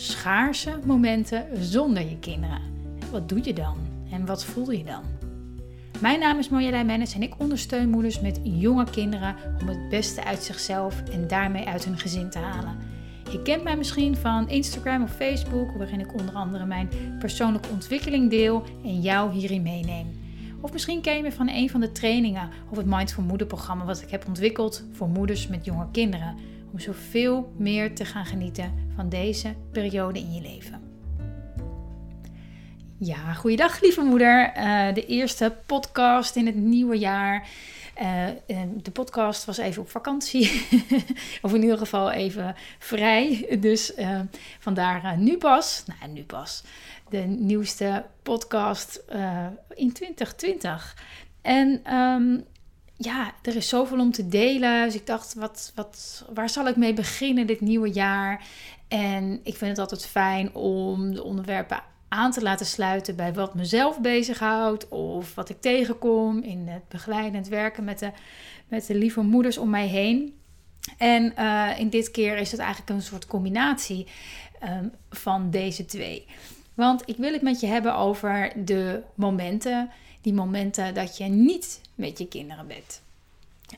schaarse momenten zonder je kinderen. Wat doe je dan? En wat voel je dan? Mijn naam is Marjolein Mennis en ik ondersteun moeders met jonge kinderen om het beste uit zichzelf en daarmee uit hun gezin te halen. Je kent mij misschien van Instagram of Facebook, waarin ik onder andere mijn persoonlijke ontwikkeling deel en jou hierin meeneem. Of misschien ken je me van een van de trainingen of het Mindful Moeder programma wat ik heb ontwikkeld voor moeders met jonge kinderen om zoveel meer te gaan genieten van deze periode in je leven. Ja, goeiedag lieve moeder. Uh, de eerste podcast in het nieuwe jaar. Uh, de podcast was even op vakantie, of in ieder geval even vrij. Dus uh, vandaar nu pas, nou nu pas, de nieuwste podcast in 2020. En um, ja, er is zoveel om te delen. Dus ik dacht, wat, wat, waar zal ik mee beginnen dit nieuwe jaar? En ik vind het altijd fijn om de onderwerpen aan te laten sluiten bij wat mezelf bezighoudt. Of wat ik tegenkom in het begeleidend werken met de, met de lieve moeders om mij heen. En uh, in dit keer is het eigenlijk een soort combinatie um, van deze twee. Want ik wil het met je hebben over de momenten die momenten dat je niet met je kinderen bent.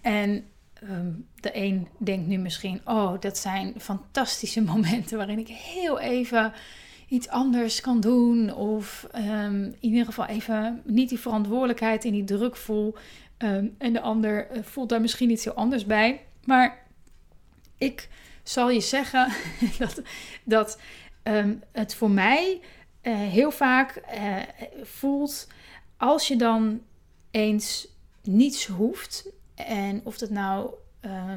En um, de een denkt nu misschien, oh, dat zijn fantastische momenten waarin ik heel even iets anders kan doen. Of um, in ieder geval even niet die verantwoordelijkheid en die druk voel. Um, en de ander uh, voelt daar misschien iets heel anders bij. Maar ik zal je zeggen dat, dat het voor mij uh, heel vaak uh, voelt als je dan eens niets hoeft, en of dat nou uh,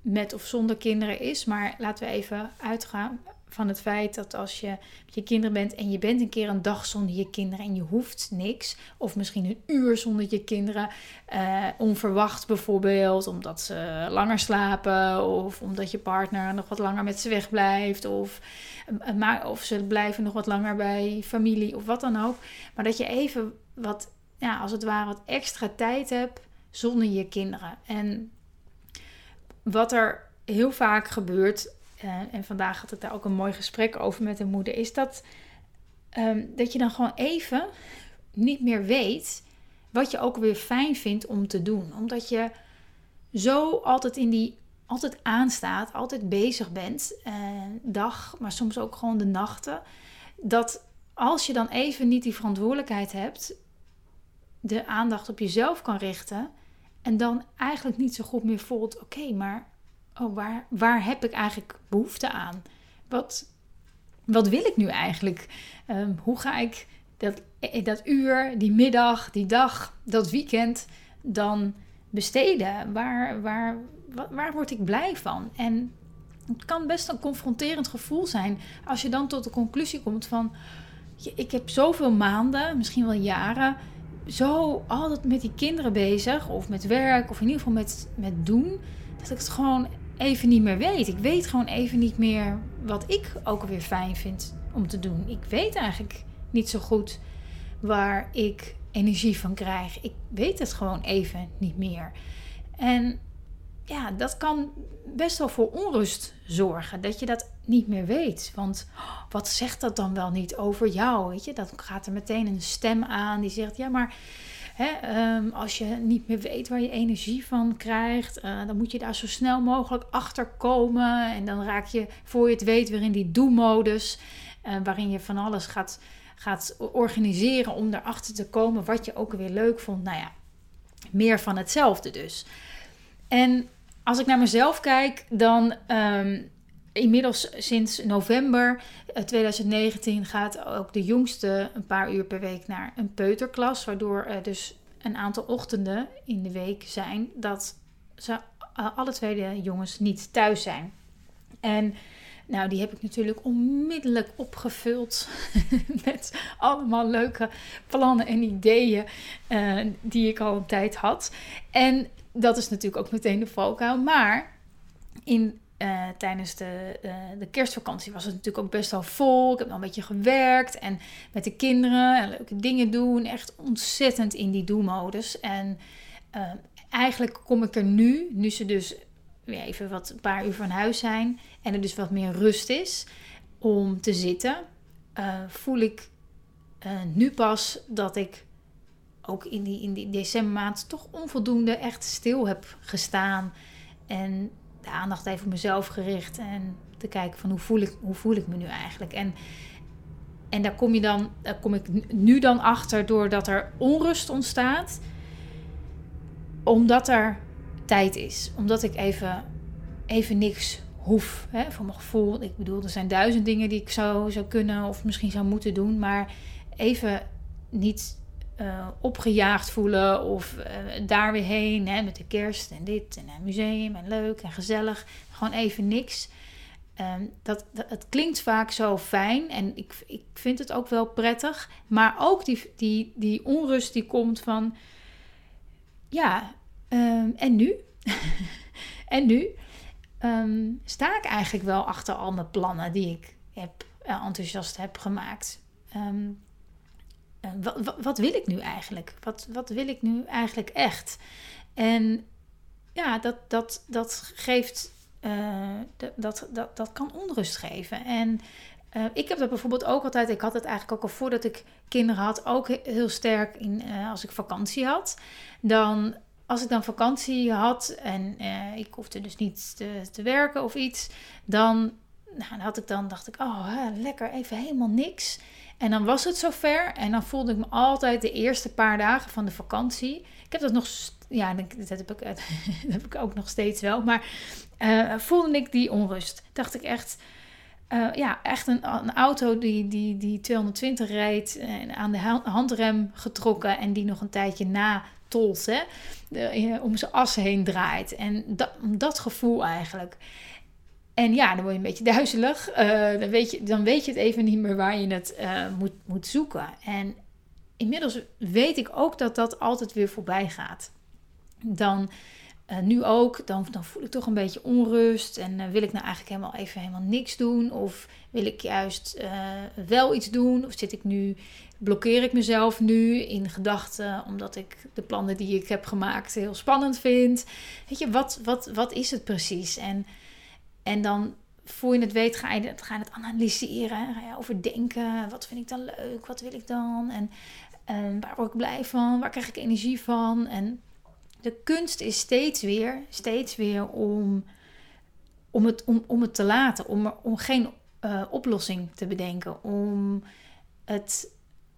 met of zonder kinderen is, maar laten we even uitgaan van het feit dat als je met je kinderen bent en je bent een keer een dag zonder je kinderen en je hoeft niks, of misschien een uur zonder je kinderen, uh, onverwacht bijvoorbeeld, omdat ze langer slapen of omdat je partner nog wat langer met ze wegblijft, of, uh, of ze blijven nog wat langer bij familie of wat dan ook, maar dat je even wat, ja, als het ware, wat extra tijd hebt zonder je kinderen. En wat er heel vaak gebeurt, uh, en vandaag had ik daar ook een mooi gesprek over met een moeder, is dat, um, dat je dan gewoon even niet meer weet wat je ook weer fijn vindt om te doen. Omdat je zo altijd in die altijd aanstaat, altijd bezig bent, uh, dag, maar soms ook gewoon de nachten. Dat als je dan even niet die verantwoordelijkheid hebt, de aandacht op jezelf kan richten. En dan eigenlijk niet zo goed meer voelt: oké, maar oh, waar, waar heb ik eigenlijk behoefte aan? Wat, wat wil ik nu eigenlijk? Um, hoe ga ik dat, eh, dat uur, die middag, die dag, dat weekend dan besteden? Waar, waar, waar word ik blij van? En het kan best een confronterend gevoel zijn als je dan tot de conclusie komt van... Ik heb zoveel maanden, misschien wel jaren, zo altijd met die kinderen bezig, of met werk, of in ieder geval met, met doen, dat ik het gewoon even niet meer weet. Ik weet gewoon even niet meer wat ik ook alweer fijn vind om te doen. Ik weet eigenlijk niet zo goed waar ik energie van krijg. Ik weet het gewoon even niet meer. En ja, dat kan best wel voor onrust zorgen. Dat je dat niet meer weet. Want wat zegt dat dan wel niet over jou? Weet je, dat gaat er meteen een stem aan die zegt: Ja, maar hè, um, als je niet meer weet waar je energie van krijgt, uh, dan moet je daar zo snel mogelijk achter komen. En dan raak je, voor je het weet, weer in die do-modus. Uh, waarin je van alles gaat, gaat organiseren om erachter te komen wat je ook weer leuk vond. Nou ja, meer van hetzelfde dus. En als ik naar mezelf kijk, dan um, inmiddels sinds november 2019 eh, gaat ook de jongste een paar uur per week naar een peuterklas. Waardoor er dus een aantal ochtenden in de week zijn dat ze uh, alle twee de jongens niet thuis zijn. En Nou, die heb ik natuurlijk onmiddellijk opgevuld met allemaal leuke plannen en ideeën uh, die ik al een tijd had. En dat is natuurlijk ook meteen de valkuil. Maar in, uh, tijdens de, uh, de kerstvakantie was het natuurlijk ook best wel vol. Ik heb nog een beetje gewerkt en met de kinderen en leuke dingen doen. Echt ontzettend in die do-modus. En eigenlijk kom ik er nu, nu ze dus weer even wat een paar uur van huis zijn en er dus wat meer rust is om te zitten, voel ik nu pas dat ik ook in die, in die decembermaand toch onvoldoende echt stil heb gestaan en de aandacht even op mezelf gericht en te kijken van hoe voel ik, hoe voel ik me nu eigenlijk. En, en daar kom je dan, daar kom ik nu dan achter doordat er onrust ontstaat, omdat er tijd is. Omdat ik even, even niks hoef. Hè, voor mijn gevoel. Ik bedoel, er zijn duizend dingen die ik zou, zou kunnen of misschien zou moeten doen. Maar even niet uh, opgejaagd voelen of uh, daar weer heen. Hè, met de kerst en dit en een museum en leuk en gezellig. Gewoon even niks. Um, dat, het klinkt vaak zo fijn en ik, ik vind het ook wel prettig. Maar ook die, die, die onrust die komt van... Ja, um, en nu? en nu? um, sta ik eigenlijk wel achter al mijn plannen die ik heb, enthousiast heb gemaakt. Um, uh, wat, wat, wil ik nu eigenlijk? Wat, wat wil ik nu eigenlijk echt? En ja, dat, dat, dat geeft. Uh, dat, dat, dat kan onrust geven. En uh, ik heb dat bijvoorbeeld ook altijd. Ik had het eigenlijk ook al voordat ik kinderen had, ook heel sterk in als ik vakantie had. Dan als ik dan vakantie had en ik hoefde dus niet te, te, werken of iets, dan nou, had ik dan, dacht ik, oh lekker, even helemaal niks. En dan was het zover en dan voelde ik me altijd de eerste paar dagen van de vakantie. Ik heb dat nog, ja, dat heb ik, heb ik ook nog steeds wel, maar uh, voelde ik die onrust. Dacht ik echt, uh, ja, echt een, een, auto die, die, die 220 rijdt en aan de handrem getrokken en die nog een tijdje na tolt, hè, om zijn as heen draait. En dat, dat gevoel eigenlijk. En ja, dan word je een beetje duizelig. Uh, dan, weet je, dan weet je het even niet meer waar je het uh, moet, moet zoeken. En inmiddels weet ik ook dat dat altijd weer voorbij gaat. Dan uh, nu ook, dan, dan voel ik toch een beetje onrust. En wil ik nou eigenlijk helemaal even helemaal niks doen? Of wil ik juist wel iets doen? Of zit ik nu blokkeer ik mezelf nu in gedachten omdat ik de plannen die ik heb gemaakt heel spannend vind. Weet je, wat, wat, wat is het precies? En, en dan voor je het weet ga je, ga je het analyseren, ga je overdenken. Wat vind ik dan leuk? Wat wil ik dan? En, en waar word ik blij van? Waar krijg ik energie van? En de kunst is steeds weer, steeds weer om, om, het, om, om het te laten, om, om geen uh, oplossing te bedenken, om het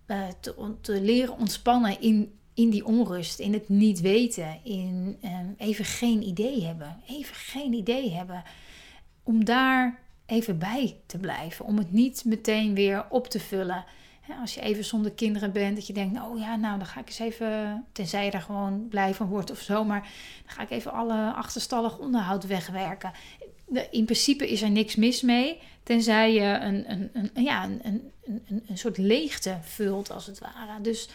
uh, te, te, leren ontspannen in, in die onrust, in het niet weten, in even geen idee hebben. Even geen idee hebben. Om daar even bij te blijven. Om het niet meteen weer op te vullen. als je even zonder kinderen bent, dat je denkt, oh ja, nou dan ga ik eens even, tenzij je daar gewoon blij van wordt of zo, maar dan ga ik even alle achterstallig onderhoud wegwerken. In principe is er niks mis mee. Tenzij je een, een, een, ja, een, een, een, een soort leegte vult, als het ware. Dus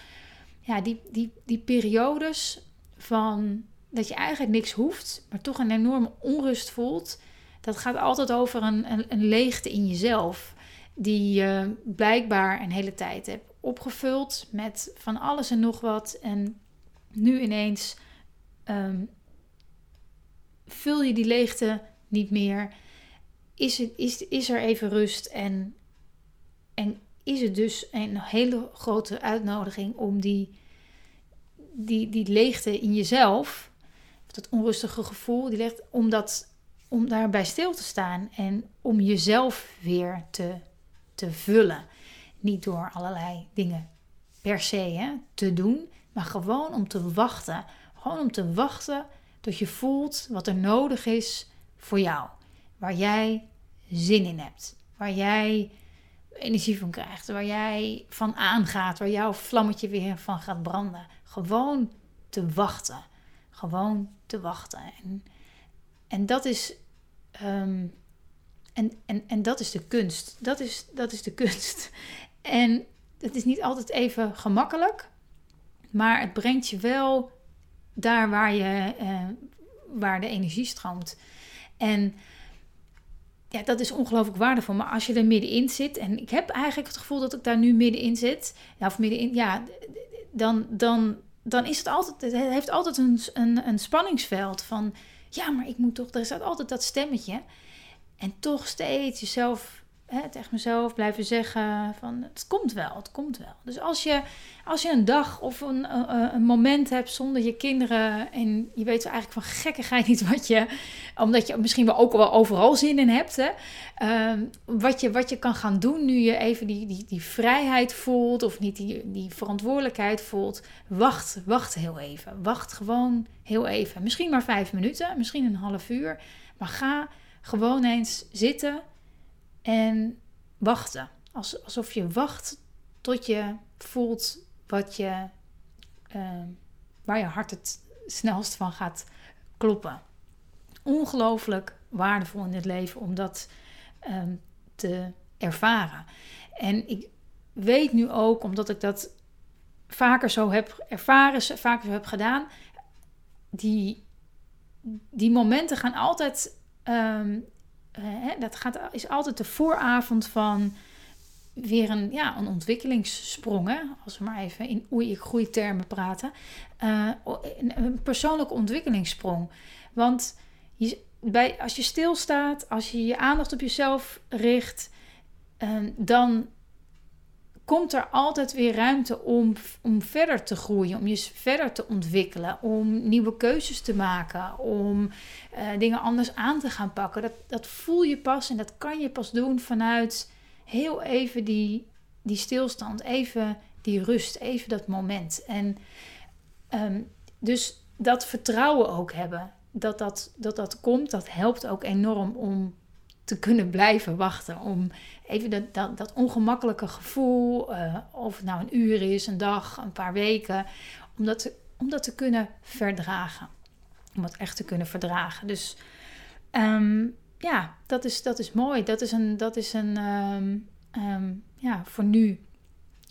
ja, die, die, die periodes van dat je eigenlijk niks hoeft, maar toch een enorme onrust voelt. Dat gaat altijd over een, een, een leegte in jezelf. Die je blijkbaar een hele tijd hebt opgevuld met van alles en nog wat. En nu ineens um, vul je die leegte niet meer is, het, is, is er even rust en, en is het dus een hele grote uitnodiging om die, die, die leegte in jezelf, dat onrustige gevoel, die ligt, om, dat, om daarbij stil te staan en om jezelf weer te, te vullen. Niet door allerlei dingen per se hè, te doen, maar gewoon om te wachten. Gewoon om te wachten tot je voelt wat er nodig is voor jou waar jij zin in hebt. Waar jij energie van krijgt. Waar jij van aangaat. Waar jouw vlammetje weer van gaat branden. Gewoon te wachten. Gewoon te wachten. En, en dat is um, en, en, en dat is de kunst. Dat is, dat is de kunst. En het is niet altijd even gemakkelijk, maar het brengt je wel daar waar, je, uh, waar de energie stroomt. En ja, dat is ongelooflijk waardevol. Maar als je er middenin zit, en ik heb eigenlijk het gevoel dat ik daar nu middenin zit, of middenin, ja, dan, dan, dan is het altijd, het heeft altijd een, een, een spanningsveld van, ja, maar ik moet toch, er staat altijd dat stemmetje. En toch steeds jezelf hè, tegen mezelf blijven zeggen van het komt wel, het komt wel. Dus als je, als je een dag of een, een moment hebt zonder je kinderen en je weet eigenlijk van gekkigheid niet wat je, omdat je misschien wel ook wel overal zin in hebt, hè, ehm, wat, je, wat je kan gaan doen nu je even die, die, die vrijheid voelt of niet die, die verantwoordelijkheid voelt, wacht, wacht heel even. Wacht gewoon heel even. Misschien maar vijf minuten, misschien een half uur, maar ga gewoon eens zitten en wachten. alsof je wacht tot je voelt wat je, uh, waar je hart het snelst van gaat kloppen. Ongelooflijk waardevol in het leven om dat um, te ervaren. En ik weet nu ook, omdat ik dat vaker zo heb ervaren, vaker zo heb gedaan, die, die momenten gaan altijd um, uh, dat gaat, is altijd de vooravond van weer een, ja, een ontwikkelingssprong. Hè? Als we maar even in oei, groeitermen praten. Uh, een, persoonlijke ontwikkelingssprong. Want bij, als je stilstaat, als je je aandacht op jezelf richt, uh, dan komt er altijd weer ruimte om, om verder te groeien, om je verder te ontwikkelen, om nieuwe keuzes te maken, om uh, dingen anders aan te gaan pakken. Dat, dat voel je pas en dat kan je pas doen vanuit heel even die, die stilstand, even die rust, even dat moment. En um, dus dat vertrouwen ook hebben, dat dat, dat dat komt, dat helpt ook enorm om te kunnen blijven wachten. Om even dat, dat, dat ongemakkelijke gevoel, uh, of het nou een uur is, een dag, een paar weken, om dat, te, om dat te kunnen verdragen. Om het echt te kunnen verdragen. Dus um, ja, dat is, dat is mooi. Dat is een, dat is een um, um, ja, voor nu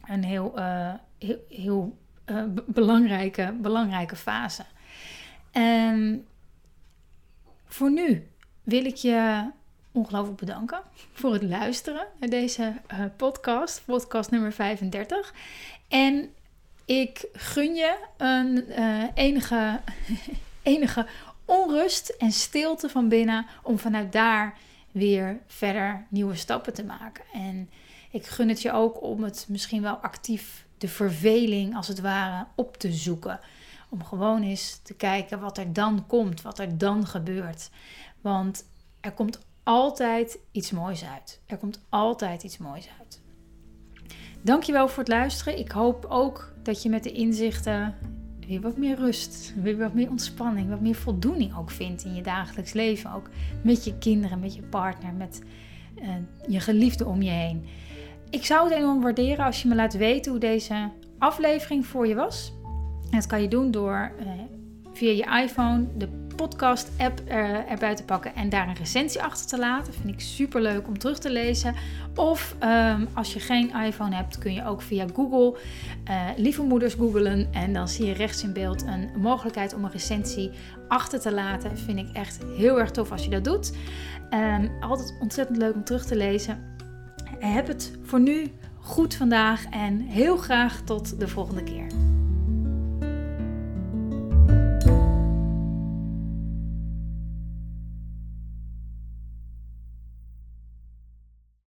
een heel, uh, heel, heel uh, belangrijke, belangrijke fase. Voor nu wil ik je ongelooflijk bedanken voor het luisteren naar deze uh, podcast, podcast nummer 35. En ik gun je een uh, enige, enige onrust en stilte van binnen om vanuit daar weer verder nieuwe stappen te maken. En ik gun het je ook om het misschien wel actief de verveling als het ware op te zoeken. Om gewoon eens te kijken wat er dan komt, wat er dan gebeurt. Want er komt altijd iets moois uit. Er komt altijd iets moois uit. Dankjewel voor het luisteren. Ik hoop ook dat je met de inzichten weer wat meer rust, weer wat meer ontspanning, wat meer voldoening ook vindt in je dagelijks leven. Ook met je kinderen, met je partner, met uh, je geliefde om je heen. Ik zou het enorm waarderen als je me laat weten hoe deze aflevering voor je was. En dat kan je doen door uh, via je iPhone de podcast-app er, erbij te pakken en daar een recensie achter te laten. Vind ik super leuk om terug te lezen. Of um, als je geen iPhone hebt, kun je ook via Google uh, Lieve Moeders googelen. En dan zie je rechts in beeld een mogelijkheid om een recensie achter te laten. Vind ik echt heel erg tof als je dat doet. Um, altijd ontzettend leuk om terug te lezen. Heb het voor nu goed vandaag en heel graag tot de volgende keer.